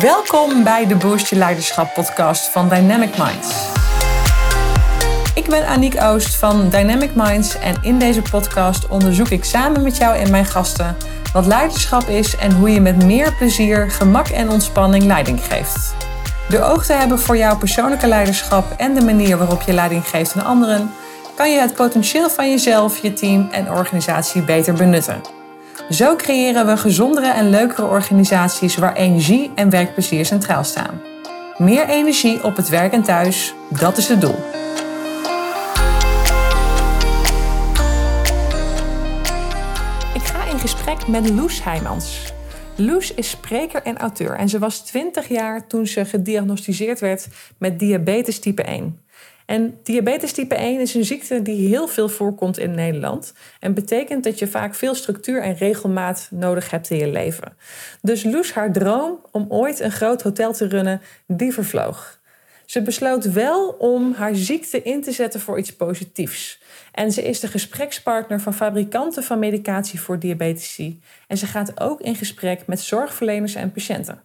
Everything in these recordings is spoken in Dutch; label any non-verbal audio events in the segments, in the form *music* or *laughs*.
Welkom bij de Boost Je Leiderschap podcast van Dynamic Minds. Ik ben Aniek Oost van Dynamic Minds en in deze podcast onderzoek ik samen met jou en mijn gasten wat leiderschap is en hoe je met meer plezier, gemak en ontspanning leiding geeft. Door oog te hebben voor jouw persoonlijke leiderschap en de manier waarop je leiding geeft aan anderen, kan je het potentieel van jezelf, je team en organisatie beter benutten. Zo creëren we gezondere en leukere organisaties waar energie en werkplezier centraal staan. Meer energie op het werk en thuis, dat is het doel. Ik ga in gesprek met Loes Heijmans. Loes is spreker en auteur en ze was 20 jaar toen ze gediagnosticeerd werd met diabetes type 1. En diabetes type 1 is een ziekte die heel veel voorkomt in Nederland. En betekent dat je vaak veel structuur en regelmaat nodig hebt in je leven. Dus Loes haar droom om ooit een groot hotel te runnen, die vervloog. Ze besloot wel om haar ziekte in te zetten voor iets positiefs. En ze is de gesprekspartner van fabrikanten van medicatie voor diabetici. En ze gaat ook in gesprek met zorgverleners en patiënten.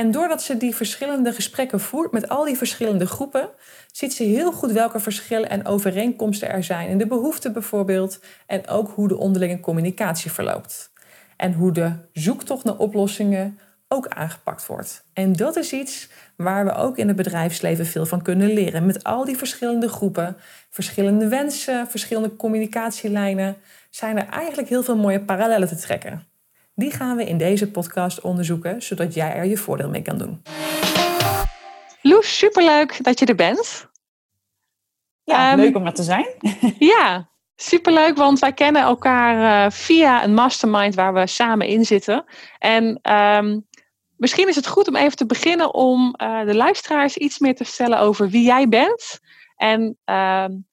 En doordat ze die verschillende gesprekken voert met al die verschillende groepen, ziet ze heel goed welke verschillen en overeenkomsten er zijn in de behoeften bijvoorbeeld en ook hoe de onderlinge communicatie verloopt. En hoe de zoektocht naar oplossingen ook aangepakt wordt. En dat is iets waar we ook in het bedrijfsleven veel van kunnen leren. Met al die verschillende groepen, verschillende wensen, verschillende communicatielijnen, zijn er eigenlijk heel veel mooie parallellen te trekken. Die gaan we in deze podcast onderzoeken, zodat jij er je voordeel mee kan doen. Loes, superleuk dat je er bent. Ja, um, leuk om er te zijn. *laughs* ja, superleuk, want wij kennen elkaar uh, via een mastermind waar we samen in zitten. En um, misschien is het goed om even te beginnen om uh, de luisteraars iets meer te vertellen over wie jij bent. En um,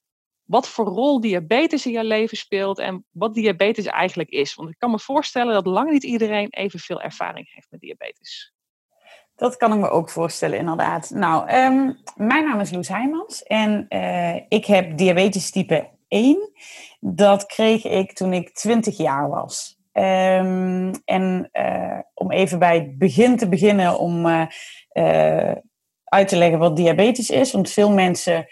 wat voor rol diabetes in jouw leven speelt en wat diabetes eigenlijk is. Want ik kan me voorstellen dat lang niet iedereen evenveel ervaring heeft met diabetes. Dat kan ik me ook voorstellen, inderdaad. Nou, um, mijn naam is Loes Heijmans en uh, ik heb diabetes type 1. Dat kreeg ik toen ik 20 jaar was. Um, en uh, om even bij het begin te beginnen, om uh, uit te leggen wat diabetes is. Want veel mensen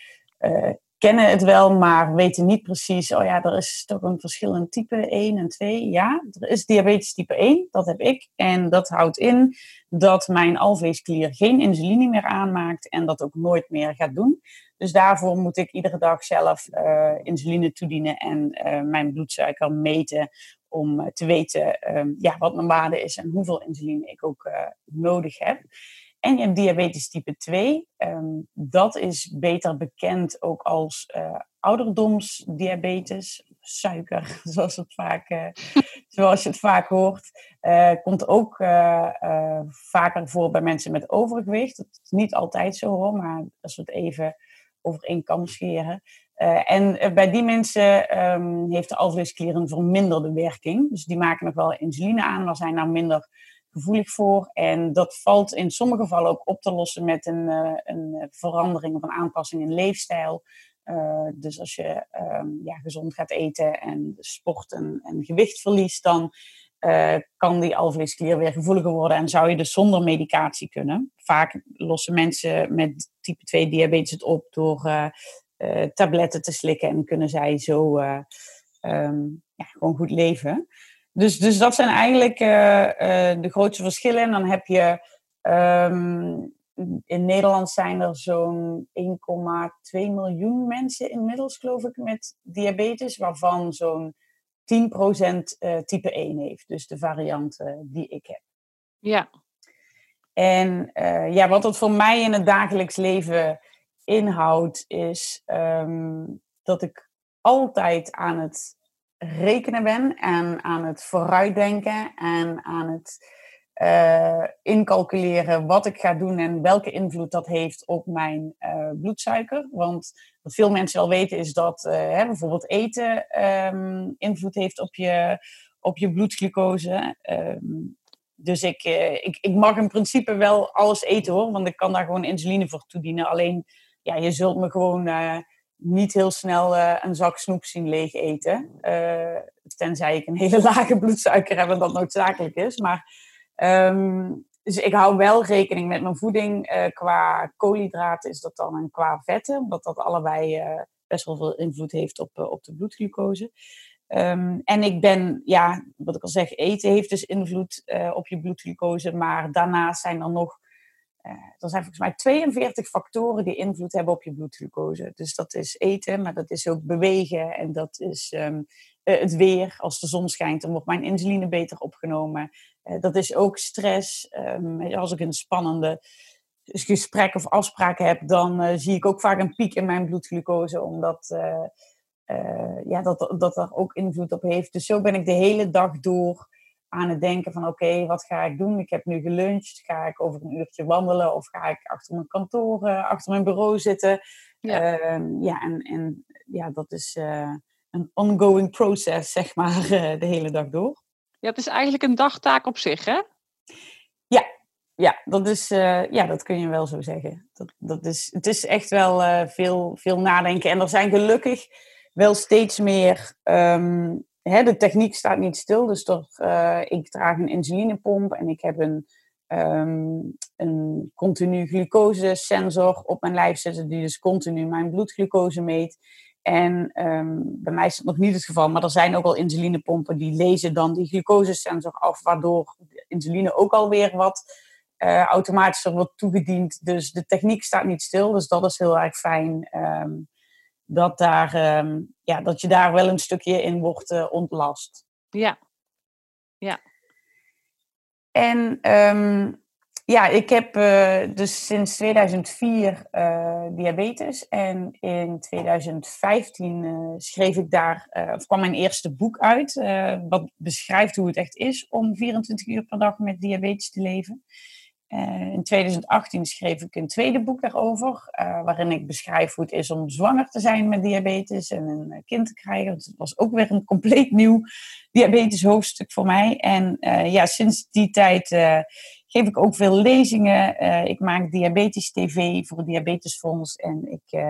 kennen het wel, maar weten niet precies, oh ja, er is toch een verschil in type 1 en 2. Ja, er is diabetes type 1, dat heb ik. En dat houdt in dat mijn alveesklier geen insuline meer aanmaakt en dat ook nooit meer gaat doen. Dus daarvoor moet ik iedere dag zelf uh, insuline toedienen en uh, mijn bloedsuiker meten om te weten uh, ja, wat mijn waarde is en hoeveel insuline ik ook nodig heb. En je hebt diabetes type 2. Um, ehm, dat is beter bekend ook als uh, ouderdomsdiabetes. Suiker, *laughs* zoals, het vaak, uh, zoals je het vaak hoort. Uh, komt ook vaker voor bij mensen met overgewicht. Dat is niet altijd zo hoor, maar als we het even over één kam scheren. en bij die mensen um, heeft de alvleesklier een verminderde werking. Dus die maken nog wel insuline aan, maar zijn nou minder gevoelig voor. En dat valt in sommige gevallen ook op te lossen met een, uh, een verandering of een aanpassing in leefstijl. Uh, dus als je um, ja, gezond gaat eten en sport en, gewicht verliest, dan kan die alvleesklier weer gevoeliger worden en zou je dus zonder medicatie kunnen. Vaak lossen mensen met type 2 diabetes het op door tabletten te slikken en kunnen zij zo um, ja, gewoon goed leven. Dus, dus dat zijn eigenlijk uh, uh, de grootste verschillen. En dan heb je um, in Nederland zijn er zo'n 1,2 miljoen mensen inmiddels, geloof ik, met diabetes, waarvan zo'n 10% uh, type 1 heeft. Dus de variant die ik heb. Ja. En ja, wat dat voor mij in het dagelijks leven inhoudt, is um, dat ik altijd aan het rekenen ben en aan het vooruitdenken en aan het uh, incalculeren wat ik ga doen en welke invloed dat heeft op mijn uh, bloedsuiker. Want wat veel mensen wel weten is dat uh, hè, bijvoorbeeld eten um, invloed heeft op je, op je bloedglucose. Um, dus ik, ik, ik mag in principe wel alles eten hoor, want ik kan daar gewoon insuline voor toedienen. Alleen ja, je zult me gewoon niet heel snel uh, een zak snoep zien leeg eten. Uh, tenzij ik een *laughs* hele lage bloedsuiker heb en dat noodzakelijk is. Maar um, dus ik hou wel rekening met mijn voeding. Uh, qua koolhydraten is dat dan en qua vetten, omdat dat allebei best wel veel invloed heeft op, op de bloedglucose. Um, en ik ben, ja, wat ik al zeg, eten heeft dus invloed op je bloedglucose. Maar daarnaast zijn er nog er zijn volgens mij 42 factoren die invloed hebben op je bloedglucose. Dus dat is eten, maar dat is ook bewegen en dat is um, uh, het weer. Als de zon schijnt, dan wordt mijn insuline beter opgenomen. Uh, dat is ook stress. Um, als ik een spannende gesprek of afspraak heb, dan zie ik ook vaak een piek in mijn bloedglucose, omdat ja, dat, dat er ook invloed op heeft. Dus zo ben ik de hele dag door aan het denken van oké, wat ga ik doen? Ik heb nu geluncht. Ga ik over een uurtje wandelen of ga ik achter mijn kantoor, uh, achter mijn bureau zitten? Ja, uh, ja en, en ja, dat is uh, een ongoing process, zeg maar, uh, *laughs* de hele dag door. Ja, het is eigenlijk een dagtaak op zich, hè? Ja, ja, dat, is, ja dat kun je wel zo zeggen. Dat, dat is, het is echt wel veel, veel nadenken. En er zijn gelukkig wel steeds meer um, hè, de techniek staat niet stil. Dus toch, uh, ik draag een insulinepomp en ik heb een, um, een continu glucosesensor op mijn lijf zitten, die dus continu mijn bloedglucose meet. En um, bij mij is dat nog niet het geval, maar er zijn ook al insulinepompen die lezen dan die glucosesensor af, waardoor de insuline ook alweer wat uh, automatischer wordt toegediend. Dus de techniek staat niet stil, dus dat is heel erg fijn. Um, dat, daar, um, ja, dat je daar wel een stukje in wordt uh, ontlast. Ja. Ja. En um, ja, ik heb uh, dus sinds 2004 uh, diabetes. En in 2015 schreef ik daar, of kwam mijn eerste boek uit. wat beschrijft hoe het echt is om 24 uur per dag met diabetes te leven. Uh, in 2018 schreef ik een tweede boek daarover, uh, waarin ik beschrijf hoe het is om zwanger te zijn met diabetes en een uh, kind te krijgen. Dus het was ook weer een compleet nieuw diabetes hoofdstuk voor mij. En ja, sinds die tijd geef ik ook veel lezingen. ik maak diabetes TV voor het Diabetesfonds en ik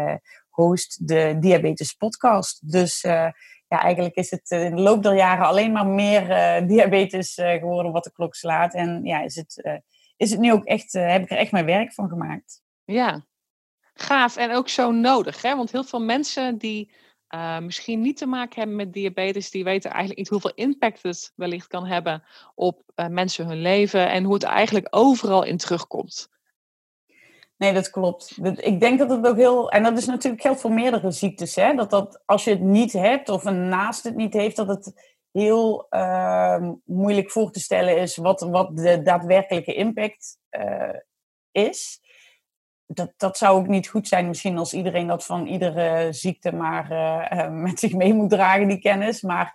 host de Diabetes Podcast. Dus ja, eigenlijk is het in de loop der jaren alleen maar meer diabetes geworden wat de klok slaat. En ja, is het is het nu ook echt, uh, heb ik er echt mijn werk van gemaakt. Ja, gaaf en ook zo nodig. Hè? Want heel veel mensen die uh, misschien niet te maken hebben met diabetes, die weten eigenlijk niet hoeveel impact het wellicht kan hebben op uh, mensen hun leven en hoe het eigenlijk overal in terugkomt. Nee, dat klopt. Ik denk dat het ook heel. En dat is natuurlijk geldt voor meerdere ziektes. Hè? Dat, dat als je het niet hebt of een naast het niet heeft, dat het heel uh, moeilijk voor te stellen is wat, wat de daadwerkelijke impact uh, is. Dat, dat zou ook niet goed zijn, misschien als iedereen dat van iedere ziekte maar uh, met zich mee moet dragen, die kennis. Maar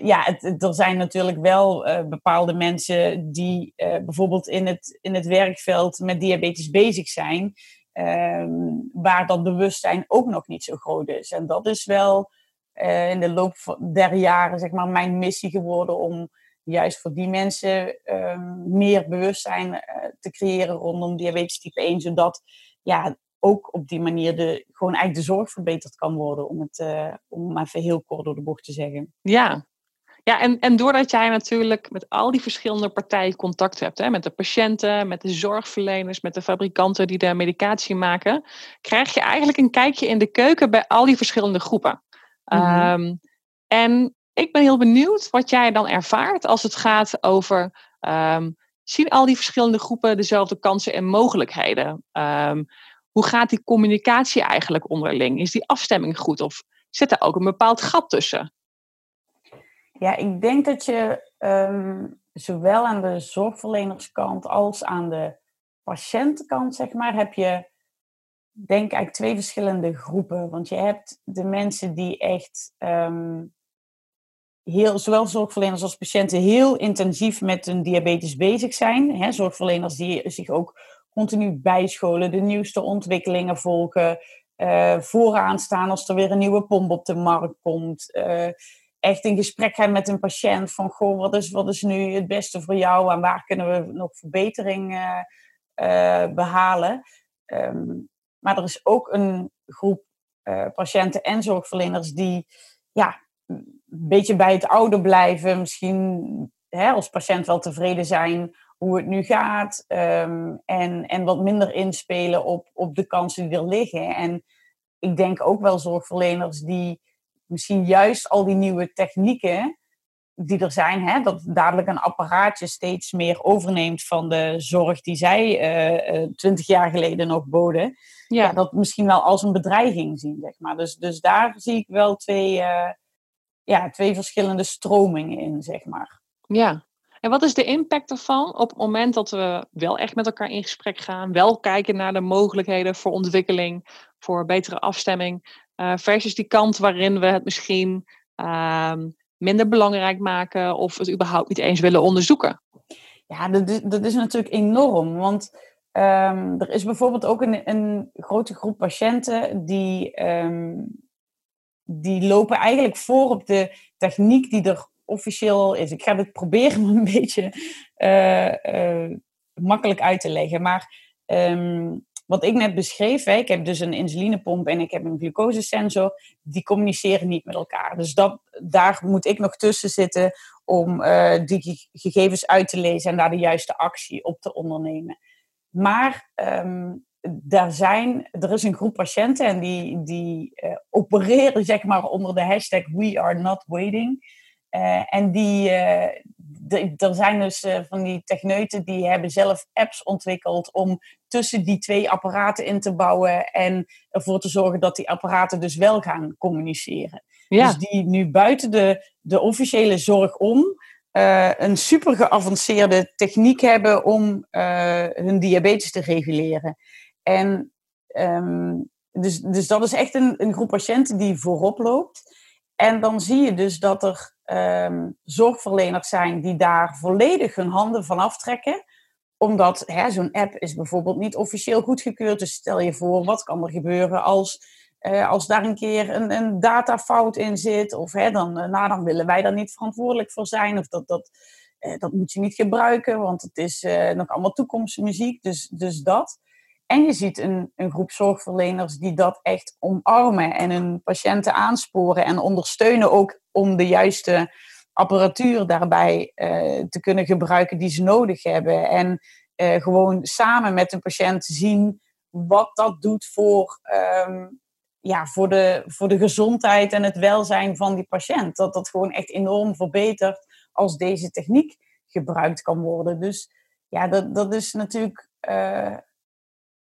ja, er zijn natuurlijk wel bepaalde mensen die bijvoorbeeld in het, in het werkveld met diabetes bezig zijn, ehm, waar dat bewustzijn ook nog niet zo groot is. En dat is wel uh, in de loop der jaren zeg maar, mijn missie geworden om juist voor die mensen uh, meer bewustzijn uh, te creëren rondom diabetes type 1, zodat ja, ook op die manier de, gewoon eigenlijk de zorg verbeterd kan worden, om het uh, om even heel kort door de bocht te zeggen. Ja, ja, en, en doordat jij natuurlijk met al die verschillende partijen contact hebt, hè, met de patiënten, met de zorgverleners, met de fabrikanten die de medicatie maken, krijg je eigenlijk een kijkje in de keuken bij al die verschillende groepen. Mm um, en ik ben heel benieuwd wat jij dan ervaart als het gaat over. Um, zien al die verschillende groepen dezelfde kansen en mogelijkheden? Um, hoe gaat die communicatie eigenlijk onderling? Is die afstemming goed of zit er ook een bepaald gat tussen? Ja, ik denk dat je um, zowel aan de zorgverlenerskant als aan de patiëntenkant, zeg maar, heb je denk eigenlijk twee verschillende groepen. Want je hebt de mensen die echt um, heel, zowel zorgverleners als patiënten heel intensief met hun diabetes bezig zijn. Hè, zorgverleners die zich ook continu bijscholen, de nieuwste ontwikkelingen volgen, uh, vooraan staan als er weer een nieuwe pomp op de markt komt. Uh, echt in gesprek gaan met een patiënt van, goh, wat is, wat is nu het beste voor jou en waar kunnen we nog verbetering uh, behalen? Um, maar er is ook een groep uh, patiënten en zorgverleners die ja, een beetje bij het oude blijven. Misschien hè, als patiënt wel tevreden zijn hoe het nu gaat. ehm, en, en wat minder inspelen op, op de kansen die er liggen. En ik denk ook wel zorgverleners die misschien juist al die nieuwe technieken die er zijn, hè, dat dadelijk een apparaatje steeds meer overneemt van de zorg die zij eh, eh, twintig jaar geleden nog boden. Ja. Ja, dat misschien wel als een bedreiging zien, zeg maar. Dus, dus daar zie ik wel twee, eh, ja, twee verschillende stromingen in, zeg maar. Ja. En wat is de impact ervan op het moment dat we wel echt met elkaar in gesprek gaan, wel kijken naar de mogelijkheden voor ontwikkeling, voor betere afstemming, versus die kant waarin we het misschien ehm, minder belangrijk maken of het überhaupt niet eens willen onderzoeken? Ja, dat is, dat is natuurlijk enorm. Want ehm, er is bijvoorbeeld ook een, een grote groep patiënten die, ehm, die lopen eigenlijk voor op de techniek die er officieel is. Ik ga dit proberen een beetje eh, eh, makkelijk uit te leggen. Maar ehm, wat ik net beschreef, hè, ik heb dus een insulinepomp en ik heb een glucosesensor, die communiceren niet met elkaar. Dus dat, daar moet ik nog tussen zitten om eh, die ge- gegevens uit te lezen en daar de juiste actie op te ondernemen. Maar ehm, daar zijn, er is een groep patiënten en die, die eh, opereren zeg maar onder de hashtag We Are Not Waiting. Eh, en die, eh, de- er zijn dus van die techneuten die hebben zelf apps ontwikkeld om tussen die twee apparaten in te bouwen en ervoor te zorgen dat die apparaten dus wel gaan communiceren. Ja, Dus die nu buiten de, de officiële zorg om eh, een super geavanceerde techniek hebben om eh, hun diabetes te reguleren. En ehm, dus, dus dat is echt een, een groep patiënten die voorop loopt. En dan zie je dus dat er ehm, zorgverleners zijn die daar volledig hun handen van aftrekken omdat zo'n app is bijvoorbeeld niet officieel goedgekeurd. Dus stel je voor, wat kan er gebeuren als, eh, als daar een keer een, een datafout in zit? Of hè, dan, eh, nou, dan willen wij daar niet verantwoordelijk voor zijn. Of dat, dat, eh, dat moet je niet gebruiken, want het is nog allemaal toekomstmuziek. Dus, dus dat. En je ziet een, een groep zorgverleners die dat echt omarmen en hun patiënten aansporen en ondersteunen ook om de juiste apparatuur daarbij eh, te kunnen gebruiken die ze nodig hebben. En eh, gewoon samen met een patiënt zien wat dat doet voor, ehm, ja, voor, de, voor de gezondheid en het welzijn van die patiënt. Dat dat gewoon echt enorm verbetert als deze techniek gebruikt kan worden. Dus ja, dat, dat is natuurlijk. eh,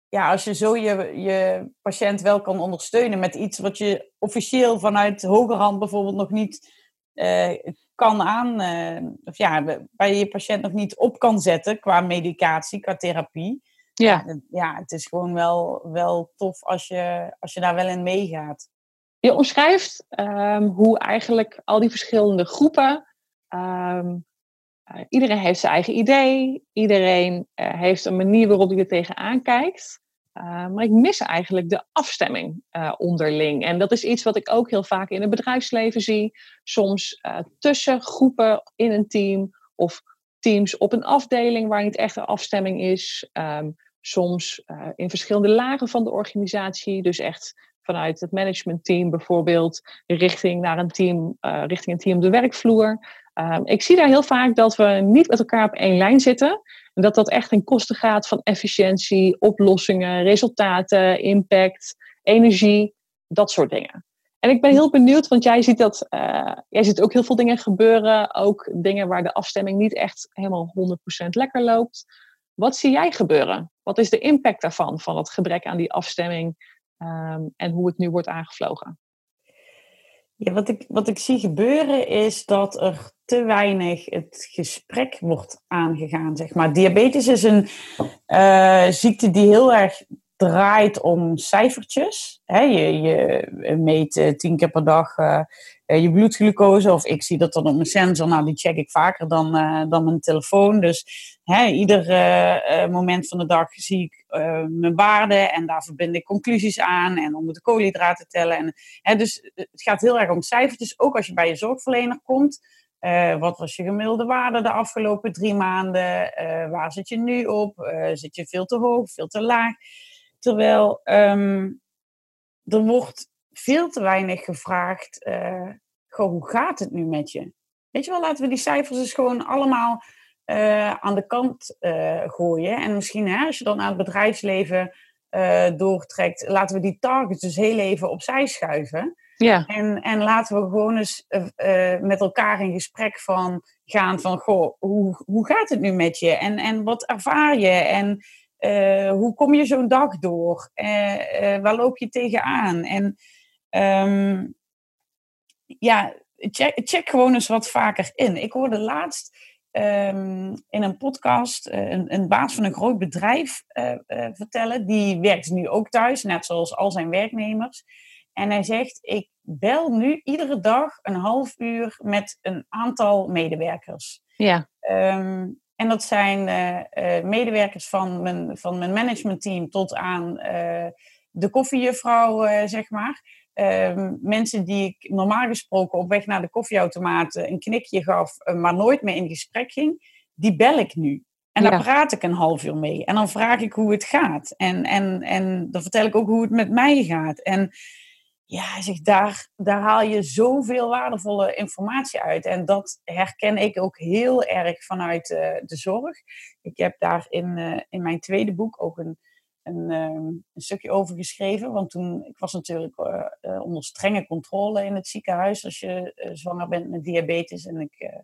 ja, als je zo je, je patiënt wel kan ondersteunen met iets wat je officieel vanuit hogerhand bijvoorbeeld nog niet kan aan, eh, of ja, waar je je patiënt nog niet op kan zetten qua medicatie, qua therapie. ja. Ja, het is gewoon wel, wel tof als je, als je daar wel in meegaat. Je omschrijft ehm, hoe eigenlijk al die verschillende groepen. ehm, eh, iedereen heeft zijn eigen idee. Iedereen eh, heeft een manier waarop hij er tegenaan kijkt. Eh, maar ik mis eigenlijk de afstemming eh, onderling. En dat is iets wat ik ook heel vaak in het bedrijfsleven zie. Soms eh, tussen groepen in een team of teams op een afdeling waar niet echt een afstemming is. Ehm, soms in verschillende lagen van de organisatie. Dus echt vanuit het managementteam bijvoorbeeld richting naar een team, richting een team op de werkvloer. Ehm, ik zie daar heel vaak dat we niet met elkaar op één lijn zitten. En dat dat echt ten koste gaat van efficiëntie, oplossingen, resultaten, impact, energie, dat soort dingen. En ik ben heel benieuwd, want jij ziet dat eh, jij ziet ook heel veel dingen gebeuren. Ook dingen waar de afstemming niet echt helemaal 100% lekker loopt. Wat zie jij gebeuren? Wat is de impact daarvan, van het gebrek aan die afstemming ehm, en hoe het nu wordt aangevlogen? Ja, wat, ik, wat ik zie gebeuren is dat er te weinig het gesprek wordt aangegaan. Zeg maar. Diabetes is een eh, ziekte die heel erg draait om cijfertjes. Hè, je, je meet eh, tien keer per dag eh, je bloedglucose. Of ik zie dat dan op mijn sensor. Nou, die check ik vaker dan, eh, dan mijn telefoon. Dus hè, ieder eh, eh, moment van de dag zie ik eh, mijn waarden. En daar verbind ik conclusies aan. En dan moet ik koolhydraten tellen. En, hè, dus het gaat heel erg om cijfertjes. Ook als je bij je zorgverlener komt. Eh, wat was je gemiddelde waarde de afgelopen drie maanden? Eh, waar zit je nu op? Eh, zit je veel te hoog, veel te laag? Terwijl ehm, er wordt veel te weinig gevraagd. eh, goh, hoe gaat het nu met je? Weet je wel, laten we die cijfers dus gewoon allemaal eh, aan de kant uh, gooien. En misschien hè, als je dan aan het bedrijfsleven uh, doortrekt, laten we die targets dus heel even opzij schuiven. Ja. En, en laten we gewoon eens met elkaar in gesprek van gaan van, goh, hoe, hoe gaat het nu met je? En, en wat ervaar je? En hoe kom je zo'n dag door? waar loop je tegenaan? En um, ja, check, check gewoon eens wat vaker in. Ik hoorde laatst um, in een podcast uh, een, een, baas van een groot bedrijf uh, uh, vertellen. Die werkt nu ook thuis, net zoals al zijn werknemers. En hij zegt: Ik bel nu iedere dag een half uur met een aantal medewerkers. Ja. Um, en dat zijn medewerkers van mijn, van mijn managementteam tot aan de koffiejuffrouw, zeg maar. Uh, mensen die ik normaal gesproken op weg naar de koffieautomaat een knikje gaf, uh, maar nooit meer in gesprek ging, die bel ik nu. En ja. daar praat ik een half uur mee. En dan vraag ik hoe het gaat. En, en, en dan vertel ik ook hoe het met mij gaat. En ja, zeg, daar, daar haal je zoveel waardevolle informatie uit. En dat herken ik ook heel erg vanuit uh, de zorg. Ik heb daar in, in mijn tweede boek ook een een, een, stukje over geschreven. Want toen, ik was natuurlijk uh, onder strenge controle in het ziekenhuis als je uh, zwanger bent met diabetes. En ik,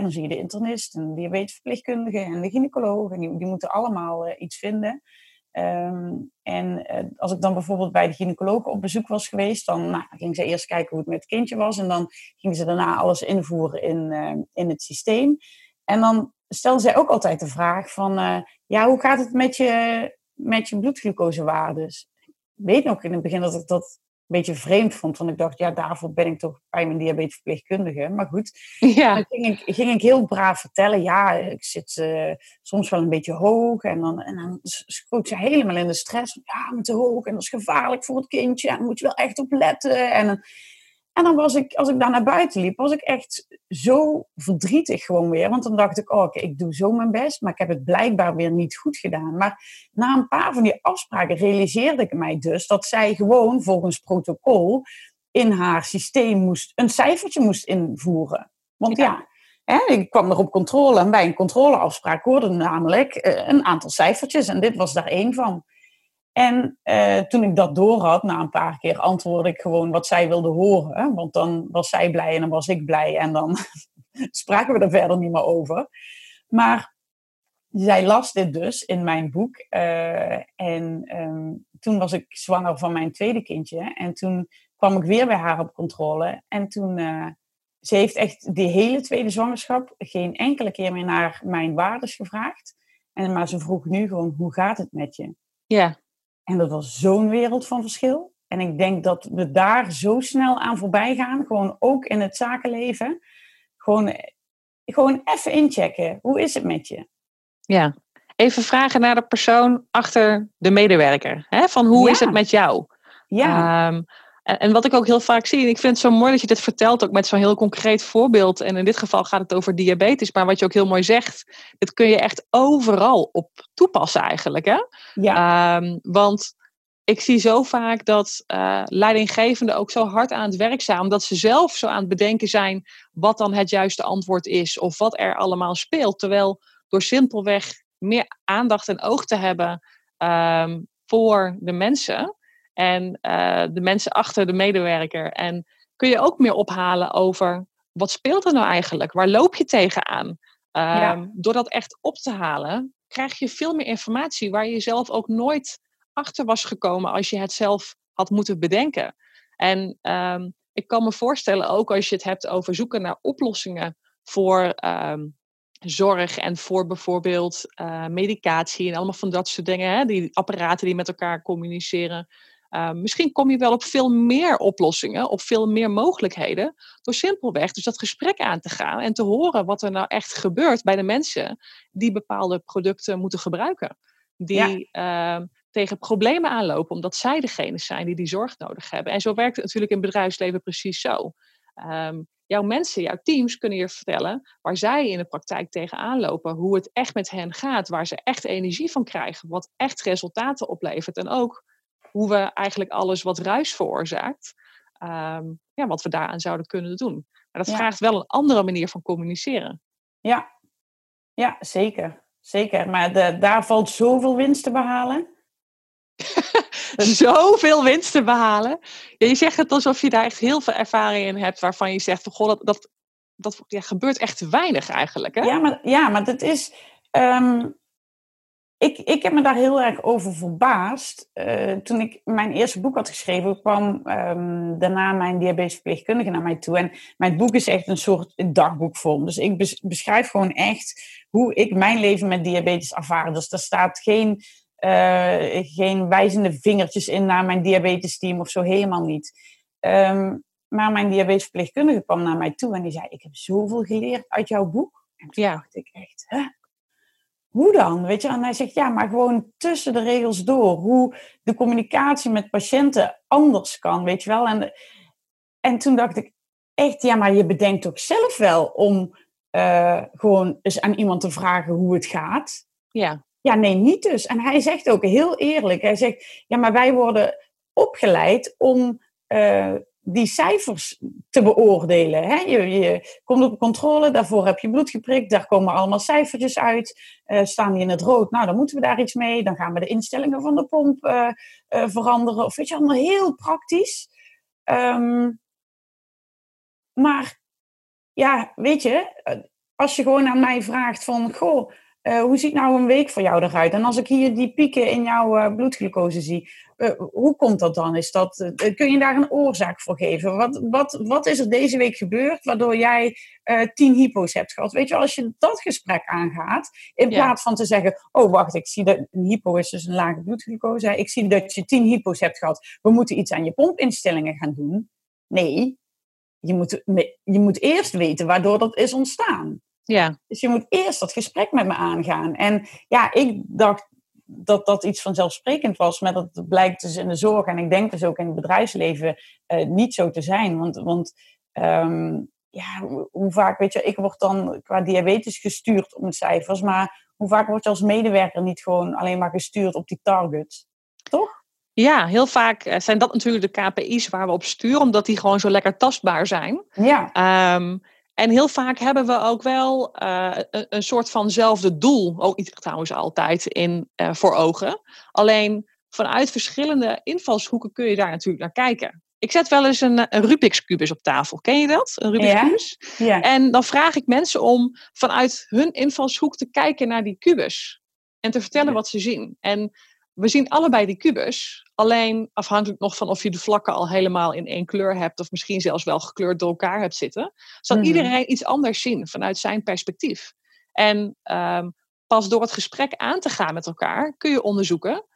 dan zie je de internist en de diabetesverpleegkundige en de gynaecoloog. En die, moeten allemaal iets vinden. Um, en als ik dan bijvoorbeeld bij de gynaecoloog op bezoek was geweest, dan nou, ging ze eerst kijken hoe het met het kindje was. En dan gingen ze daarna alles invoeren in, in het systeem. En dan stelde zij ook altijd de vraag van, ja, hoe gaat het met je, met je bloedglucosewaardes? Ik weet nog in het begin dat ik dat een beetje vreemd vond, want ik dacht, ja, daarvoor ben ik toch bij mijn diabetesverpleegkundige. Maar goed, ja. dan ging ik, ging ik heel braaf vertellen, ja, ik zit uh, soms wel een beetje hoog. En dan, en dan schoot ze helemaal in de stress, ja, met te hoog en dat is gevaarlijk voor het kindje. En daar moet je wel echt op letten. En en dan was ik, als ik daar naar buiten liep, was ik echt zo verdrietig gewoon weer. Want dan dacht ik, oh, okay, ik doe zo mijn best, maar ik heb het blijkbaar weer niet goed gedaan. Maar na een paar van die afspraken realiseerde ik mij dus dat zij gewoon volgens protocol in haar systeem moest, een cijfertje moest invoeren. Want ja, ja hè, ik kwam er op controle en bij een controleafspraak hoorde namelijk eh, een aantal cijfertjes en dit was daar één van. En uh, toen ik dat door had, na een paar keer, antwoordde ik gewoon wat zij wilde horen. Want dan was zij blij en dan was ik blij. En dan *laughs* spraken we er verder niet meer over. Maar zij las dit dus in mijn boek. Uh, en um, toen was ik zwanger van mijn tweede kindje. En toen kwam ik weer bij haar op controle. En toen, uh, ze heeft echt die hele tweede zwangerschap geen enkele keer meer naar mijn waardes gevraagd. En, maar ze vroeg nu gewoon, hoe gaat het met je? Ja. En dat was zo'n wereld van verschil. En ik denk dat we daar zo snel aan voorbij gaan. Gewoon ook in het zakenleven. Gewoon, gewoon even inchecken. Hoe is het met je? Ja, even vragen naar de persoon achter de medewerker. Hè? Van hoe ja. is het met jou? Ja. Um, en, en, wat ik ook heel vaak zie, en ik vind het zo mooi dat je dit vertelt, ook met zo'n heel concreet voorbeeld. En in dit geval gaat het over diabetes, maar wat je ook heel mooi zegt, dit kun je echt overal op toepassen eigenlijk. Hè? Ja. Um, want ik zie zo vaak dat uh, leidinggevenden ook zo hard aan het werk zijn, omdat ze zelf zo aan het bedenken zijn wat dan het juiste antwoord is of wat er allemaal speelt. Terwijl door simpelweg meer aandacht en oog te hebben um, voor de mensen en uh, de mensen achter de medewerker. En kun je ook meer ophalen over wat speelt er nou eigenlijk? Waar loop je tegenaan? Um, ja. Door dat echt op te halen, krijg je veel meer informatie waar je zelf ook nooit achter was gekomen als je het zelf had moeten bedenken. En um, ik kan me voorstellen, ook als je het hebt over zoeken naar oplossingen voor um, zorg en voor bijvoorbeeld uh, medicatie en allemaal van dat soort dingen, hè, die apparaten die met elkaar communiceren. Uh, misschien kom je wel op veel meer oplossingen, op veel meer mogelijkheden, door simpelweg dus dat gesprek aan te gaan en te horen wat er nou echt gebeurt bij de mensen die bepaalde producten moeten gebruiken. Die ja. uh, tegen problemen aanlopen, omdat zij degene zijn die die zorg nodig hebben. En zo werkt het natuurlijk in het bedrijfsleven precies zo. Um, jouw mensen, jouw teams kunnen je vertellen waar zij in de praktijk tegenaan lopen, hoe het echt met hen gaat, waar ze echt energie van krijgen, wat echt resultaten oplevert en ook hoe we eigenlijk alles wat ruis veroorzaakt, um, ja, wat we daaraan zouden kunnen doen. Maar dat Ja. vraagt wel een andere manier van communiceren. Ja, Ja, zeker. Zeker. Maar de, daar valt zoveel winst te behalen. *laughs* zoveel winst te behalen. Ja, je zegt het alsof je daar echt heel veel ervaring in hebt, waarvan je zegt, goh, dat, dat, dat ja, gebeurt echt te weinig eigenlijk. Hè? Ja, maar, ja, maar dat is. ehm, ik, ik heb me daar heel erg over verbaasd. Eh, toen ik mijn eerste boek had geschreven, kwam ehm, daarna mijn diabetesverpleegkundige naar mij toe. En mijn boek is echt een soort dagboekvorm. Dus ik bes- beschrijf gewoon echt hoe ik mijn leven met diabetes ervaar. Dus er staat geen, eh, geen wijzende vingertjes in naar mijn diabetesteam of zo, helemaal niet. Ehm, maar mijn diabetesverpleegkundige kwam naar mij toe en die zei: Ik heb zoveel geleerd uit jouw boek. En toen Ja. dacht ik echt, hè? Hoe dan? Weet je? En hij zegt, ja, maar gewoon tussen de regels door. Hoe de communicatie met patiënten anders kan, weet je wel. En, en toen dacht ik, echt, ja, maar je bedenkt ook zelf wel om eh, gewoon eens aan iemand te vragen hoe het gaat. Ja, Ja, nee, niet dus. En hij zegt ook heel eerlijk, hij zegt, ja, maar wij worden opgeleid om eh, die cijfers te beoordelen. Hè? Je, je komt op een controle, daarvoor heb je bloed geprikt, daar komen allemaal cijfertjes uit. Eh, staan die in het rood, nou, dan moeten we daar iets mee. Dan gaan we de instellingen van de pomp eh, eh, veranderen. Of weet je, allemaal heel praktisch. Ehm, maar ja, weet je, als je gewoon aan mij vraagt van, goh, eh, hoe ziet nou een week voor jou eruit? En als ik hier die pieken in jouw eh, bloedglucose zie, eh, hoe komt dat dan? Is dat, kun je daar een oorzaak voor geven? Wat, wat, wat is er deze week gebeurd waardoor jij tien hypo's hebt gehad? Weet je, als je dat gesprek aangaat, in Ja. plaats van te zeggen, oh wacht, ik zie dat een hypo is dus een lage bloedglucose. Ik zie dat je tien hypo's hebt gehad. We moeten iets aan je pompinstellingen gaan doen. Nee, je moet, je moet eerst weten waardoor dat is ontstaan. Ja, Dus je moet eerst dat gesprek met me aangaan. En ja, ik dacht dat dat iets vanzelfsprekend was, maar dat blijkt dus in de zorg en ik denk dus ook in het bedrijfsleven eh, niet zo te zijn. Want, want ehm, ja, hoe, vaak, weet je, ik word dan qua diabetes gestuurd op mijn cijfers, maar hoe vaak word je als medewerker niet gewoon alleen maar gestuurd op die target? Toch? ja, heel vaak eh, zijn dat natuurlijk de KPI's waar we op sturen, omdat die gewoon zo lekker tastbaar zijn. Ja, Ehm, en heel vaak hebben we ook wel eh, een, een soort vanzelfde doel, ook niet trouwens altijd, in, eh, voor ogen. Alleen vanuit verschillende invalshoeken kun je daar natuurlijk naar kijken. Ik zet wel eens een, een Rubik's kubus op tafel. Ken je dat? Een Rubik's Ja. kubus? ja. En dan vraag ik mensen om vanuit hun invalshoek te kijken naar die kubus. En te vertellen Ja. wat ze zien. En we zien allebei die kubus. Alleen afhankelijk nog van of je de vlakken al helemaal in één kleur hebt. Of misschien zelfs wel gekleurd door elkaar hebt zitten. Zal Mhm. iedereen iets anders zien vanuit zijn perspectief. En ehm, pas door het gesprek aan te gaan met elkaar kun je onderzoeken.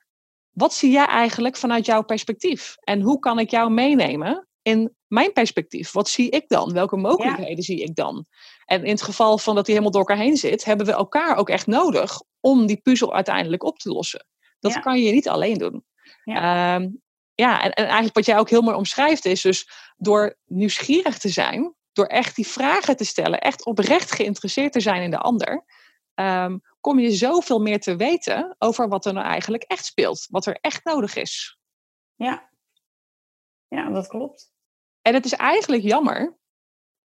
Wat zie jij eigenlijk vanuit jouw perspectief? En hoe kan ik jou meenemen in mijn perspectief? Wat zie ik dan? Welke mogelijkheden zie ik dan? En in het geval van dat die helemaal door elkaar heen zit, hebben we elkaar ook echt nodig om die puzzel uiteindelijk op te lossen. Dat Ja. kan je niet alleen doen. Ja. Ehm, ja, en, en eigenlijk wat jij ook heel mooi omschrijft is dus door nieuwsgierig te zijn, door echt die vragen te stellen, echt oprecht geïnteresseerd te zijn in de ander, ehm, kom je zoveel meer te weten over wat er nou eigenlijk echt speelt, wat er echt nodig is. ja. Ja, dat klopt. En het is eigenlijk jammer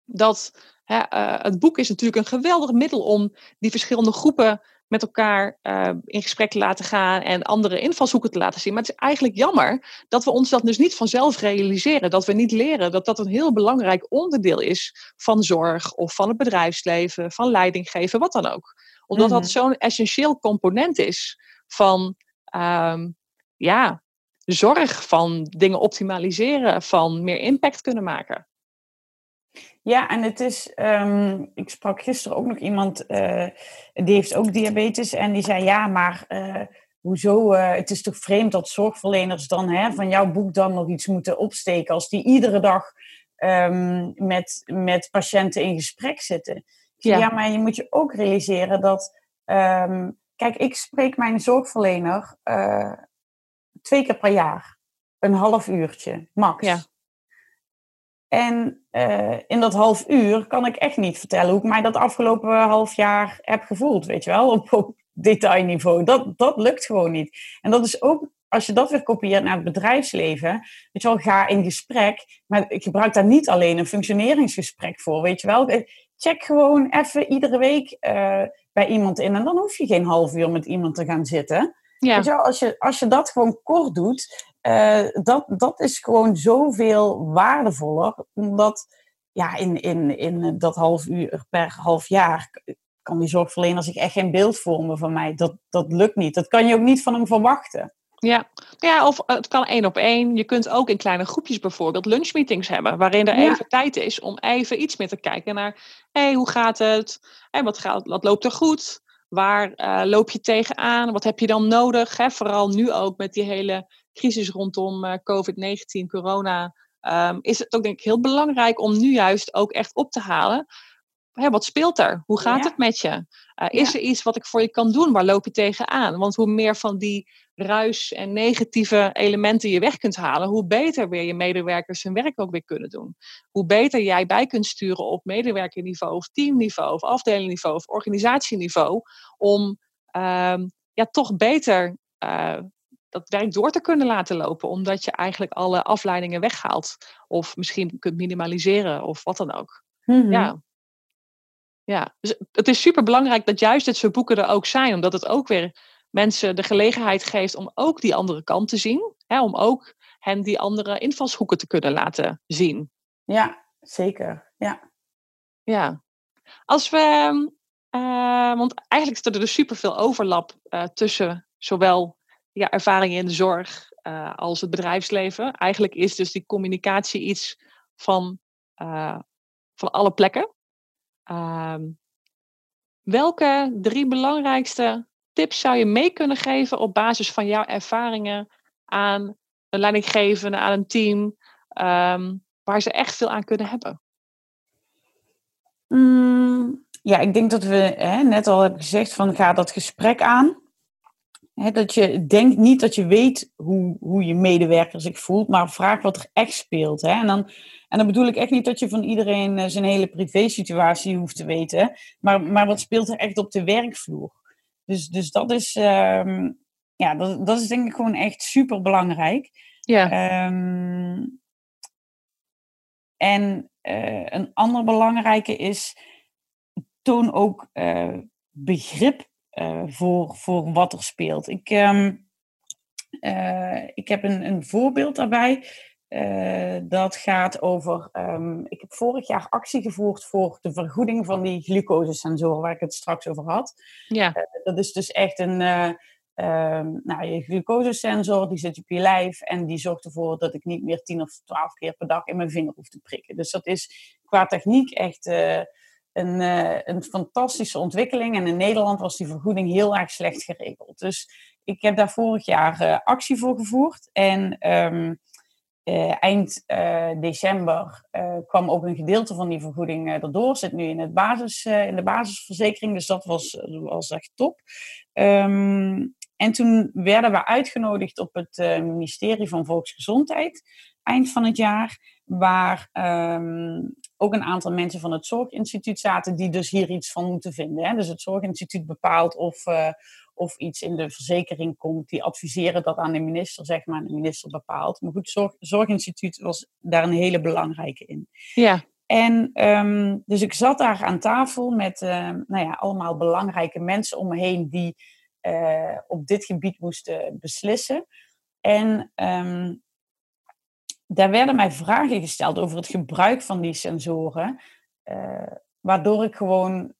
dat hè, eh, het boek is natuurlijk een geweldig middel om die verschillende groepen met elkaar eh, in gesprek te laten gaan en andere invalshoeken te laten zien. Maar het is eigenlijk jammer dat we ons dat dus niet vanzelf realiseren. Dat we niet leren dat dat een heel belangrijk onderdeel is van zorg of van het bedrijfsleven, van leidinggeven, wat dan ook. Omdat Mhm. dat zo'n essentieel component is van ehm, ja, zorg, van dingen optimaliseren, van meer impact kunnen maken. Ja, en het is, ehm, ik sprak gisteren ook nog iemand, eh, die heeft ook diabetes. En die zei, ja, maar eh, hoezo, eh, het is toch vreemd dat zorgverleners dan hè, van jouw boek dan nog iets moeten opsteken. Als die iedere dag ehm, met, met patiënten in gesprek zitten. Ja. ja. maar je moet je ook realiseren dat, ehm, kijk, ik spreek mijn zorgverlener twee keer per jaar. Een half uurtje, max. Ja. En eh, in dat half uur kan ik echt niet vertellen hoe ik mij dat afgelopen half jaar heb gevoeld, weet je wel, *laughs* op, op detailniveau. Dat, dat lukt gewoon niet. En dat is ook, als je dat weer kopieert naar het bedrijfsleven, weet je wel, ga in gesprek, maar ik gebruik daar niet alleen een functioneringsgesprek voor, weet je wel. Eh, check gewoon even iedere week uh, bij iemand in. En dan hoef je geen half uur met iemand te gaan zitten. Ja. Je, als, je, als je dat gewoon kort doet, uh, dat, dat is gewoon zoveel waardevoller. Omdat ja, in, in, in dat half uur per half jaar kan die zorgverlener zich echt geen beeld vormen van mij. Dat, dat lukt niet. Dat kan je ook niet van hem verwachten. Ja. ja, of het kan één op één. Je kunt ook in kleine groepjes bijvoorbeeld lunchmeetings hebben, waarin er even tijd is om even iets meer te kijken naar, hé, hey, hoe gaat het? Hey, wat, gaat, wat loopt er goed? Waar uh, loop je tegenaan? Wat heb je dan nodig? Hè? Vooral nu ook met die hele crisis rondom uh, COVID-19, corona, um, is het ook denk ik heel belangrijk om nu juist ook echt op te halen. Hè, wat speelt er? Hoe gaat het met je? Uh, is er iets wat ik voor je kan doen? Waar loop je tegenaan? Want hoe meer van die ruis en negatieve elementen je weg kunt halen, hoe beter weer je medewerkers hun werk ook weer kunnen doen. Hoe beter jij bij kunt sturen op medewerkerniveau of teamniveau of afdelingniveau of organisatieniveau om uh, ja, toch beter uh, dat werk door te kunnen laten lopen, omdat je eigenlijk alle afleidingen weghaalt of misschien kunt minimaliseren of wat dan ook. Mm-hmm. Ja. Ja, dus het is super belangrijk dat juist dit soort boeken er ook zijn, omdat het ook weer mensen de gelegenheid geeft om ook die andere kant te zien. Hè, om ook hen die andere invalshoeken te kunnen laten zien. Ja, zeker. Ja. Ja. Als we, uh, want eigenlijk is er dus superveel overlap uh, tussen zowel ja, ervaringen in de zorg uh, als het bedrijfsleven. Eigenlijk is dus die communicatie iets van, van alle plekken. Ehm, welke drie belangrijkste tips zou je mee kunnen geven op basis van jouw ervaringen aan een leidinggevende, aan een team, um, waar ze echt veel aan kunnen hebben? Mm, ja, ik denk dat we hè, net al hebben gezegd van ga dat gesprek aan. Dat je denkt niet dat je weet hoe, hoe je medewerker zich voelt, maar vraag wat er echt speelt. Hè. En, dan, en dan bedoel ik echt niet dat je van iedereen uh, zijn hele privé-situatie hoeft te weten, maar, maar wat speelt er echt op de werkvloer? Dus, dus dat is, um, ja, dat, dat is denk ik gewoon echt super belangrijk. Ja. Um, en uh, een ander belangrijke is, toon ook uh, begrip uh, voor, voor wat er speelt. Ik, um, ik heb een, een voorbeeld daarbij. Uh, dat gaat over. Um, ik heb vorig jaar actie gevoerd voor de vergoeding van die glucosesensoren, waar ik het straks over had. Ja. Dat is dus echt een. Uh, nou, je glucosesensor die zit op je lijf en die zorgt ervoor dat ik niet meer 10 of 12 keer per dag in mijn vinger hoef te prikken. Dus dat is qua techniek echt een, een fantastische ontwikkeling. En in Nederland was die vergoeding heel erg slecht geregeld. Dus ik heb daar vorig jaar actie voor gevoerd. En um, uh, eind december kwam ook een gedeelte van die vergoeding erdoor. Zit nu in, het basis, in de basisverzekering, dus dat was, was echt top. Um, en toen werden we uitgenodigd op het ministerie van Volksgezondheid eind van het jaar, waar um, ook een aantal mensen van het Zorginstituut zaten die dus hier iets van moeten vinden. Hè? Dus het Zorginstituut bepaalt of, of iets in de verzekering komt, die adviseren dat aan de minister, zeg maar, de minister bepaalt. Maar goed, Zorg, Zorginstituut was daar een hele belangrijke in. Ja. En um, dus ik zat daar aan tafel met uh, nou ja, allemaal belangrijke mensen om me heen die uh, op dit gebied moesten beslissen. En um, daar werden mij vragen gesteld over het gebruik van die sensoren, uh, waardoor ik gewoon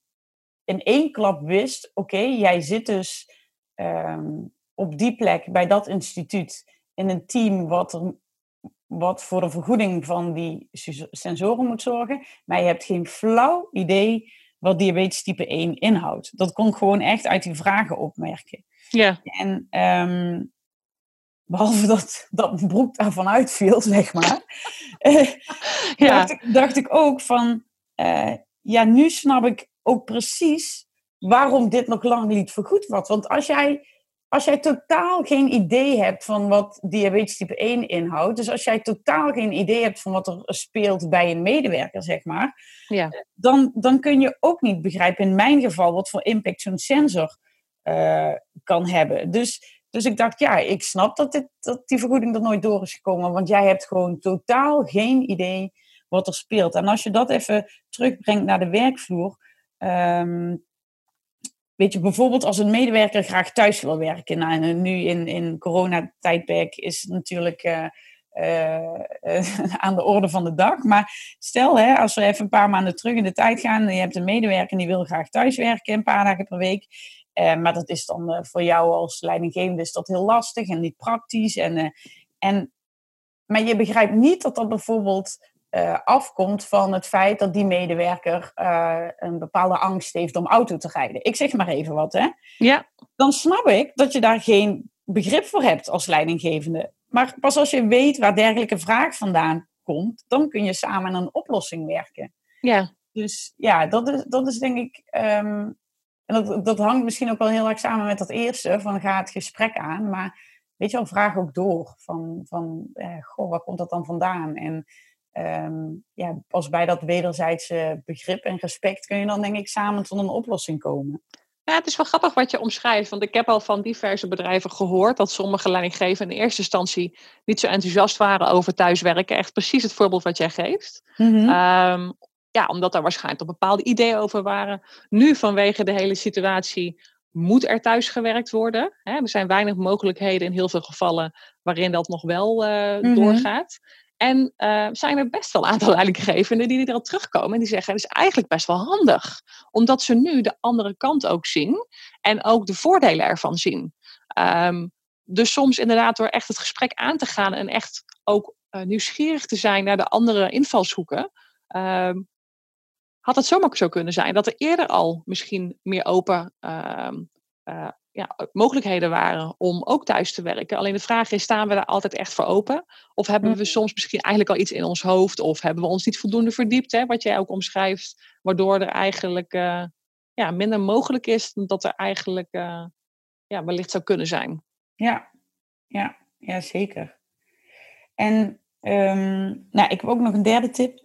in één klap wist: oké, jij zit dus um, op die plek bij dat instituut in een team wat, er, wat voor de vergoeding van die sensoren moet zorgen, maar je hebt geen flauw idee wat diabetes type 1 inhoudt. Dat kon ik gewoon echt uit die vragen opmerken. Ja. En um, behalve dat, dat mijn broek daarvan uitviel, *laughs* zeg maar, ja. dacht, ik, dacht ik ook van, uh, ja, nu snap ik ook precies waarom dit nog lang niet vergoed wordt. Want als jij, als jij totaal geen idee hebt van wat diabetes type 1 inhoudt, dus als jij totaal geen idee hebt van wat er speelt bij een medewerker, zeg maar, ja. dan, dan kun je ook niet begrijpen, in mijn geval, wat voor impact zo'n sensor uh, kan hebben. Dus, dus ik dacht, ja, ik snap dat, dit, dat die vergoeding er nooit door is gekomen, want jij hebt gewoon totaal geen idee wat er speelt. En als je dat even terugbrengt naar de werkvloer. ehm, weet je, bijvoorbeeld als een medewerker graag thuis wil werken. Nou, en nu in, in coronatijdperk is het natuurlijk eh, eh, eh, *laughs* aan de orde van de dag. Maar stel, hè, als we even een paar maanden terug in de tijd gaan. En je hebt een medewerker die wil graag thuis werken een paar dagen per week. Eh, maar dat is dan eh, voor jou als leidinggevende is dat heel lastig en niet praktisch. En, eh, en, maar je begrijpt niet dat dat bijvoorbeeld afkomt van het feit dat die medewerker een bepaalde angst heeft om auto te rijden. Ik zeg maar even wat, hè. Ja, Dan snap ik dat je daar geen begrip voor hebt als leidinggevende. Maar pas als je weet waar dergelijke vraag vandaan komt, dan kun je samen aan een oplossing werken. ja. Dus ja, dat is, dat is denk ik. ehm, en dat, dat hangt misschien ook wel heel erg samen met dat eerste, van ga het gesprek aan. Maar weet je wel, vraag ook door. Van, van eh, goh, waar komt dat dan vandaan? En ehm, ja, pas bij dat wederzijdse begrip en respect kun je dan denk ik samen tot een oplossing komen. Ja, het is wel grappig wat je omschrijft, want ik heb al van diverse bedrijven gehoord dat sommige leidinggevenden in eerste instantie niet zo enthousiast waren over thuiswerken. Echt precies het voorbeeld wat jij geeft. Ehm, ja, omdat daar waarschijnlijk toch bepaalde ideeën over waren. Nu vanwege de hele situatie moet er thuis gewerkt worden. Hè? Er zijn weinig mogelijkheden in heel veel gevallen waarin dat nog wel eh, Mhm. doorgaat. En eh, zijn er best wel een aantal *laughs* leidinggevenden die erop terugkomen en die zeggen het is eigenlijk best wel handig. Omdat ze nu de andere kant ook zien en ook de voordelen ervan zien. Ehm, dus soms inderdaad door echt het gesprek aan te gaan en echt ook eh, nieuwsgierig te zijn naar de andere invalshoeken. ehm, had het zomaar zo kunnen zijn dat er eerder al misschien meer open ehm, eh, ja, mogelijkheden waren om ook thuis te werken. Alleen de vraag is, staan we daar altijd echt voor open? Of hebben we Mhm. soms misschien eigenlijk al iets in ons hoofd? Of hebben we ons niet voldoende verdiept, hè, wat jij ook omschrijft, waardoor er eigenlijk eh, ja, minder mogelijk is dan dat er eigenlijk eh, ja, wellicht zou kunnen zijn. Ja, ja, ja zeker. En ehm, nou, ik heb ook nog een derde tip.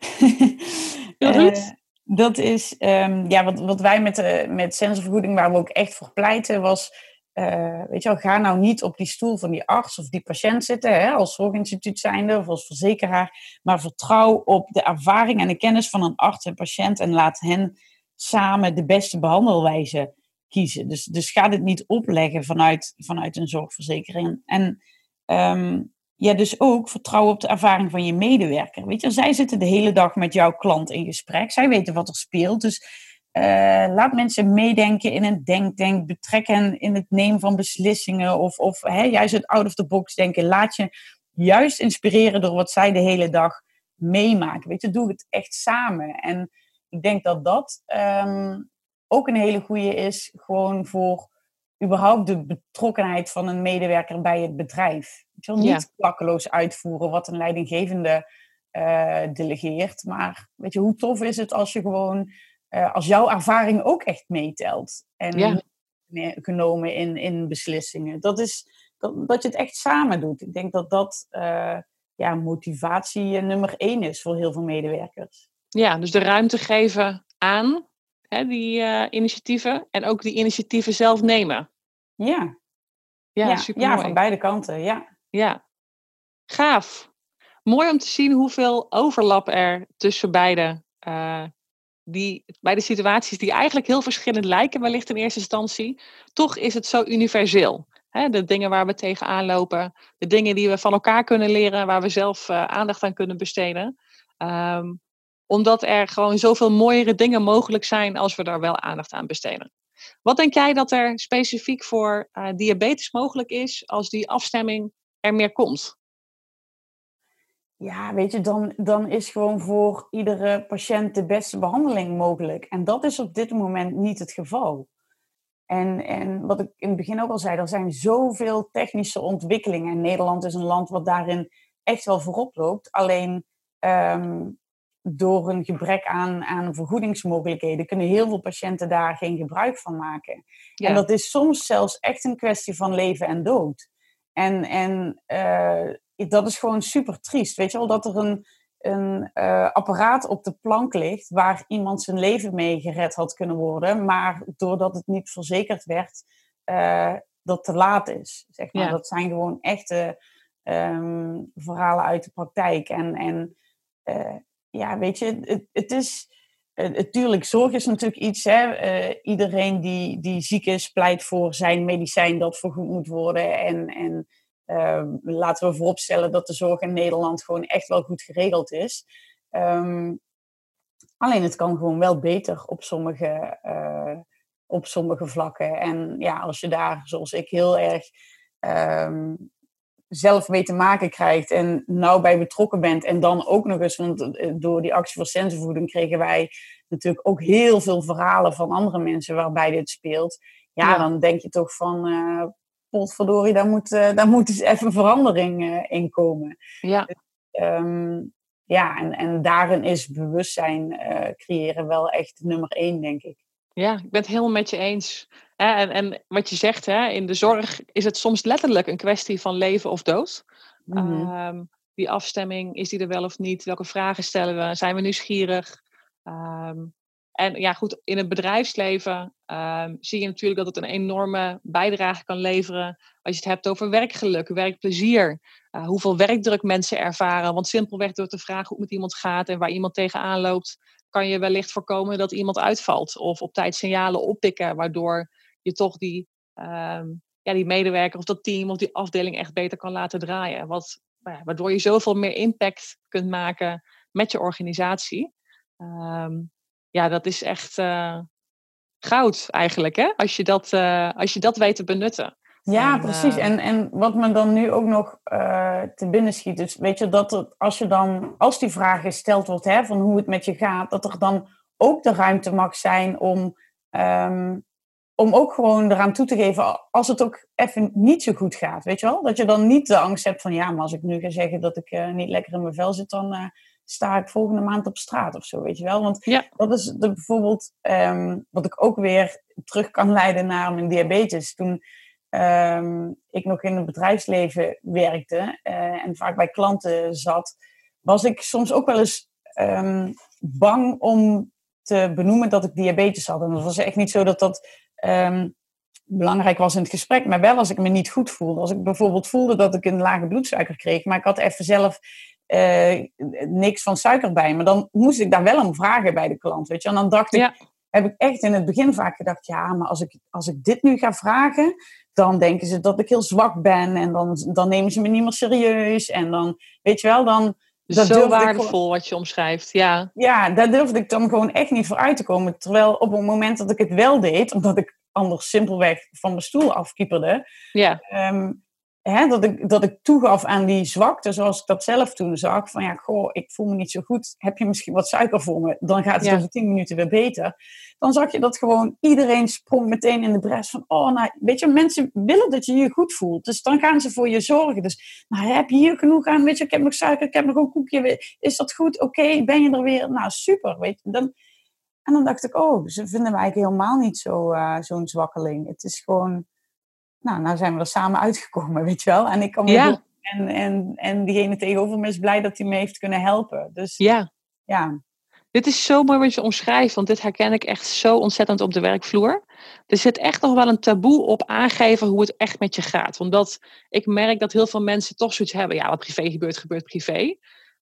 Heel *laughs* goed. Dat is, ehm, ja, wat, wat wij met, de met sensorvergoeding, waar we ook echt voor pleiten, was, eh, weet je wel, ga nou niet op die stoel van die arts of die patiënt zitten, hè, als zorginstituut zijnde of als verzekeraar, maar vertrouw op de ervaring en de kennis van een arts en patiënt en laat hen samen de beste behandelwijze kiezen. Dus, dus ga dit niet opleggen vanuit, vanuit een zorgverzekering. En ehm, ja, dus ook vertrouw op de ervaring van je medewerker. Weet je, zij zitten de hele dag met jouw klant in gesprek. Zij weten wat er speelt. Dus eh, laat mensen meedenken in een denktank. Betrek hen in het nemen van beslissingen. Of, of hè, juist het out of the box denken. Laat je juist inspireren door wat zij de hele dag meemaken. Weet je, doe het echt samen. En ik denk dat dat ehm, ook een hele goede is. Gewoon voor überhaupt de betrokkenheid van een medewerker bij het bedrijf. Ik wil niet klakkeloos uitvoeren wat een leidinggevende eh, delegeert. Maar weet je, hoe tof is het als je gewoon, eh, als jouw ervaring ook echt meetelt. En Ja. genomen in, in beslissingen. Dat is dat, dat je het echt samen doet. Ik denk dat dat eh, ja, motivatie nummer één is voor heel veel medewerkers. Ja, dus de ruimte geven aan hè, die initiatieven en ook die initiatieven zelf nemen. Ja, Ja, ja, ja van beide kanten. Ja. Ja, gaaf. Mooi om te zien hoeveel overlap er tussen beide, eh, die, beide situaties, die eigenlijk heel verschillend lijken, wellicht in eerste instantie. Toch is het zo universeel. Hè? De dingen waar we tegenaan lopen, de dingen die we van elkaar kunnen leren, waar we zelf eh, aandacht aan kunnen besteden. Ehm, omdat er gewoon zoveel mooiere dingen mogelijk zijn als we daar wel aandacht aan besteden. Wat denk jij dat er specifiek voor eh, diabetes mogelijk is als die afstemming er meer komt? Ja, weet je, dan, dan is gewoon voor iedere patiënt de beste behandeling mogelijk. En dat is op dit moment niet het geval. En, en wat ik in het begin ook al zei, er zijn zoveel technische ontwikkelingen. En Nederland is een land wat daarin echt wel voorop loopt. Alleen ehm, door een gebrek aan, aan vergoedingsmogelijkheden kunnen heel veel patiënten daar geen gebruik van maken. Ja. En dat is soms zelfs echt een kwestie van leven en dood. En, en eh, dat is gewoon super triest. Weet je wel, dat er een, een eh, apparaat op de plank ligt waar iemand zijn leven mee gered had kunnen worden, maar doordat het niet verzekerd werd, eh, dat te laat is. Zeg maar. Ja. Dat zijn gewoon echte ehm, verhalen uit de praktijk. En, en ja, weet je, het, het is. Natuurlijk, zorg is natuurlijk iets. Hè? iedereen die, die ziek is, pleit voor zijn medicijn dat vergoed moet worden. En, en Ehm, laten we vooropstellen dat de zorg in Nederland gewoon echt wel goed geregeld is. Um, alleen het kan gewoon wel beter op sommige, op sommige vlakken. En ja, als je daar, zoals ik, heel erg um, zelf mee te maken krijgt en nauw bij betrokken bent. En dan ook nog eens, want eh, door die actie voor sensenvoeding kregen wij natuurlijk ook heel veel verhalen van andere mensen waarbij dit speelt. Ja, dan denk je toch van, uh, potverdorie, daar moet, uh, daar moet dus even verandering uh, in komen. Ja. Dus, um, ja, en, en daarin is bewustzijn creëren wel echt nummer één, denk ik. Ja, ik ben het helemaal met je eens. En, en wat je zegt, hè, in de zorg is het soms letterlijk een kwestie van leven of dood. -hmm. um, die afstemming, is die er wel of niet? Welke vragen stellen we? Zijn we nieuwsgierig? Um, en ja, goed, in het bedrijfsleven um, zie je natuurlijk dat het een enorme bijdrage kan leveren. Als je het hebt over werkgeluk, werkplezier, uh, hoeveel werkdruk mensen ervaren. Want simpelweg door te vragen hoe het met iemand gaat en waar iemand tegenaan loopt, kan je wellicht voorkomen dat iemand uitvalt. Of op tijd signalen oppikken, waardoor je toch die, um, ja, die medewerker of dat team of die afdeling echt beter kan laten draaien. Wat, nou waardoor je zoveel meer impact kunt maken met je organisatie. Um, ja, dat is echt uh, goud eigenlijk, hè? Als je dat, uh, als je dat weet te benutten. Ja, en, precies. Uh, en, en wat me dan nu ook nog te binnen schiet, dus weet je, dat er, als je dan, als die vraag gesteld wordt, hè, van hoe het met je gaat, dat er dan ook de ruimte mag zijn om, um, om ook gewoon eraan toe te geven als het ook even niet zo goed gaat, weet je wel? Dat je dan niet de angst hebt van, ja, maar als ik nu ga zeggen dat ik niet lekker in mijn vel zit, dan sta ik volgende maand op straat of zo, weet je wel. Want ja. dat is de, bijvoorbeeld um, wat ik ook weer terug kan *laughs* leiden naar mijn diabetes. Toen um, ik nog in het bedrijfsleven werkte uh, en vaak bij klanten zat, was ik soms ook wel eens um, bang om te benoemen dat ik diabetes had. En dat was echt niet zo dat dat belangrijk was in het gesprek, maar wel als ik me niet goed voelde. Als ik bijvoorbeeld voelde dat ik een lage bloedsuiker kreeg, maar ik had even zelf uh, niks van suiker bij. Maar dan moest ik daar wel om vragen bij de klant, weet je. En dan dacht ik. Heb ik echt in het begin vaak gedacht, ja, maar als ik, als ik dit nu ga vragen, dan denken ze dat ik heel zwak ben en dan, dan nemen ze me niet meer serieus. En dan, weet je wel, dan... Dat Zo waardevol gewoon, wat je omschrijft, ja. Ja, daar durfde ik dan gewoon echt niet voor uit te komen. Terwijl op het moment dat ik het wel deed, omdat ik anders simpelweg van mijn stoel afkieperde, ja. Um, hè, dat, ik, dat ik toegaf aan die zwakte, zoals ik dat zelf toen zag. Van ja, goh, ik voel me niet zo goed. Heb je misschien wat suiker voor me? Dan gaat het Ja. over tien minuten weer beter. Dan zag je dat gewoon iedereen sprong meteen in de bres van, oh, nou, weet je, mensen willen dat je je goed voelt. Dus dan gaan ze voor je zorgen. Dus, nou, heb je hier genoeg aan? Weet je, ik heb nog suiker, ik heb nog een koekje. Is dat goed? Oké, ben je er weer? Nou, super, weet je. Dan, en dan dacht ik, oh, ze vinden mij eigenlijk helemaal niet zo, uh, zo'n zwakkeling. Het is gewoon, nou, nou zijn we er samen uitgekomen, weet je wel. En ik kan me Ja. en, en, en diegene tegenover me is blij dat hij me heeft kunnen helpen. Dus Ja, ja, dit is zo mooi wat je omschrijft, want dit herken ik echt zo ontzettend op de werkvloer. Er zit echt nog wel een taboe op aangeven hoe het echt met je gaat. Omdat ik merk dat heel veel mensen toch zoiets hebben, ja, wat privé gebeurt, gebeurt privé.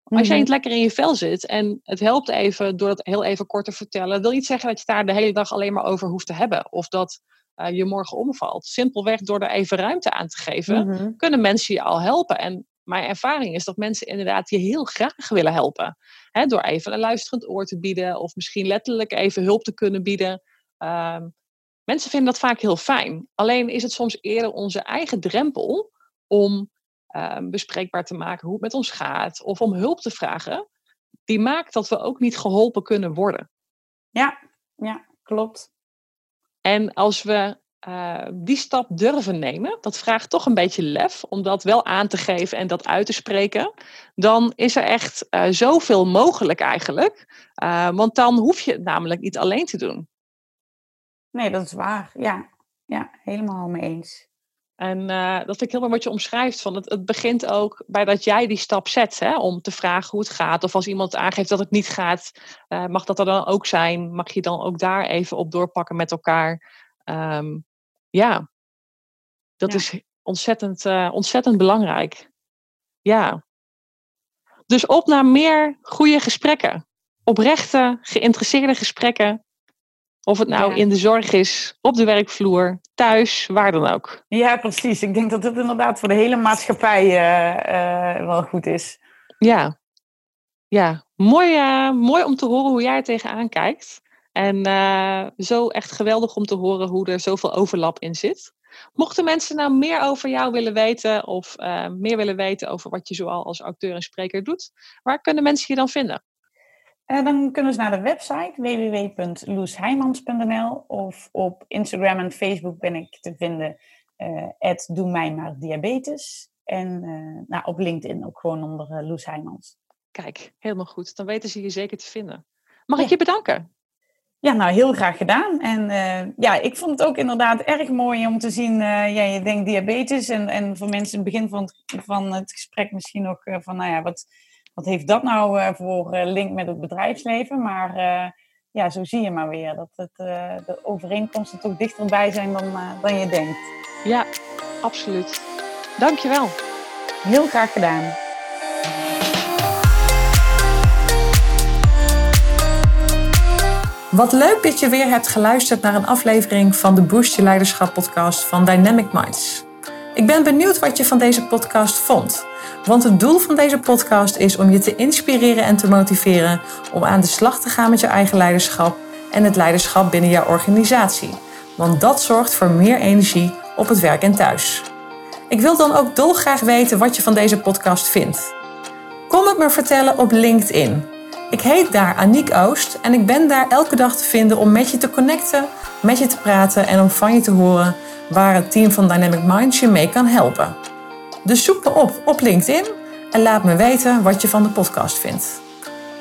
Als jij Mhm. niet lekker in je vel zit en het helpt even door het heel even kort te vertellen, wil niet zeggen dat je het daar de hele dag alleen maar over hoeft te hebben. Of dat eh, je morgen omvalt. Simpelweg door er even ruimte aan te geven, Mhm. kunnen mensen je al helpen. En mijn ervaring is dat mensen inderdaad je heel graag willen helpen. Hè, door even een luisterend oor te bieden of misschien letterlijk even hulp te kunnen bieden. Ehm, mensen vinden dat vaak heel fijn. Alleen is het soms eerder onze eigen drempel om ehm, bespreekbaar te maken hoe het met ons gaat of om hulp te vragen. Die maakt dat we ook niet geholpen kunnen worden. ja, ja, klopt. En als we eh, die stap durven nemen, dat vraagt toch een beetje lef om dat wel aan te geven en dat uit te spreken, dan is er echt eh, zoveel mogelijk eigenlijk. Eh, want dan hoef je het namelijk niet alleen te doen. Nee, dat is waar. Ja, ja helemaal mee eens. En eh, dat vind ik heel mooi wat je omschrijft. Van het, het begint ook bij dat jij die stap zet hè, om te vragen hoe het gaat. Of als iemand aangeeft dat het niet gaat, eh, mag dat er dan ook zijn? Mag je dan ook daar even op doorpakken met elkaar? Ehm, ja, dat Ja. is ontzettend, eh, ontzettend belangrijk. Ja. Dus op naar meer goede gesprekken. Oprechte, geïnteresseerde gesprekken. Of het nou Ja. in de zorg is, op de werkvloer, thuis, waar dan ook. Ja, precies. Ik denk dat dit inderdaad voor de hele maatschappij eh, eh, wel goed is. Ja, ja. Mooi, eh, mooi om te horen hoe jij er tegenaan kijkt. En zo echt geweldig om te horen hoe er zoveel overlap in zit. Mochten mensen nou meer over jou willen weten of meer willen weten over wat je zoal als auteur en spreker doet, waar kunnen mensen je dan vinden? Eh, dan kunnen ze naar de website www.loesheimans.nl of op Instagram en Facebook ben ik te vinden eh doe mij maar diabetes. En eh, nou, op LinkedIn ook gewoon onder Loes Heijmans. Kijk, helemaal goed. Dan weten ze je zeker te vinden. Mag ik je bedanken? Ja, nou heel graag gedaan. En ja, ik vond het ook inderdaad erg mooi om te zien, ja, je denkt diabetes. En, en voor mensen in het begin van het, van het gesprek misschien nog van, nou ja, wat, wat heeft dat nou eh, voor eh, link met het bedrijfsleven? Maar eh, ja, zo zie je maar weer dat het, eh, de overeenkomsten toch dichterbij zijn dan, eh, dan je denkt. Ja, absoluut. Dankjewel. Heel graag gedaan. Wat leuk dat je weer hebt geluisterd naar een aflevering van de Boost Je Leiderschap podcast van Dynamic Minds. Ik ben benieuwd wat je van deze podcast vond. Want het doel van deze podcast is om je te inspireren en te motiveren om aan de slag te gaan met je eigen leiderschap en het leiderschap binnen jouw organisatie. Want dat zorgt voor meer energie op het werk en thuis. Ik wil dan ook dolgraag weten wat je van deze podcast vindt. Kom het me vertellen op LinkedIn. Ik heet daar Aniek Oost en ik ben daar elke dag te vinden om met je te connecten, met je te praten en om van je te horen waar het team van Dynamic Minds je mee kan helpen. Dus zoek me op op LinkedIn en laat me weten wat je van de podcast vindt.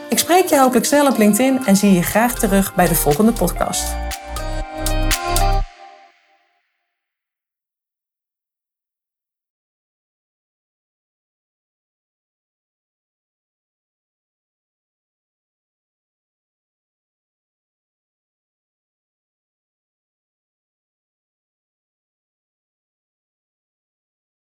Ik spreek je hopelijk snel op LinkedIn en zie je graag terug bij de volgende podcast.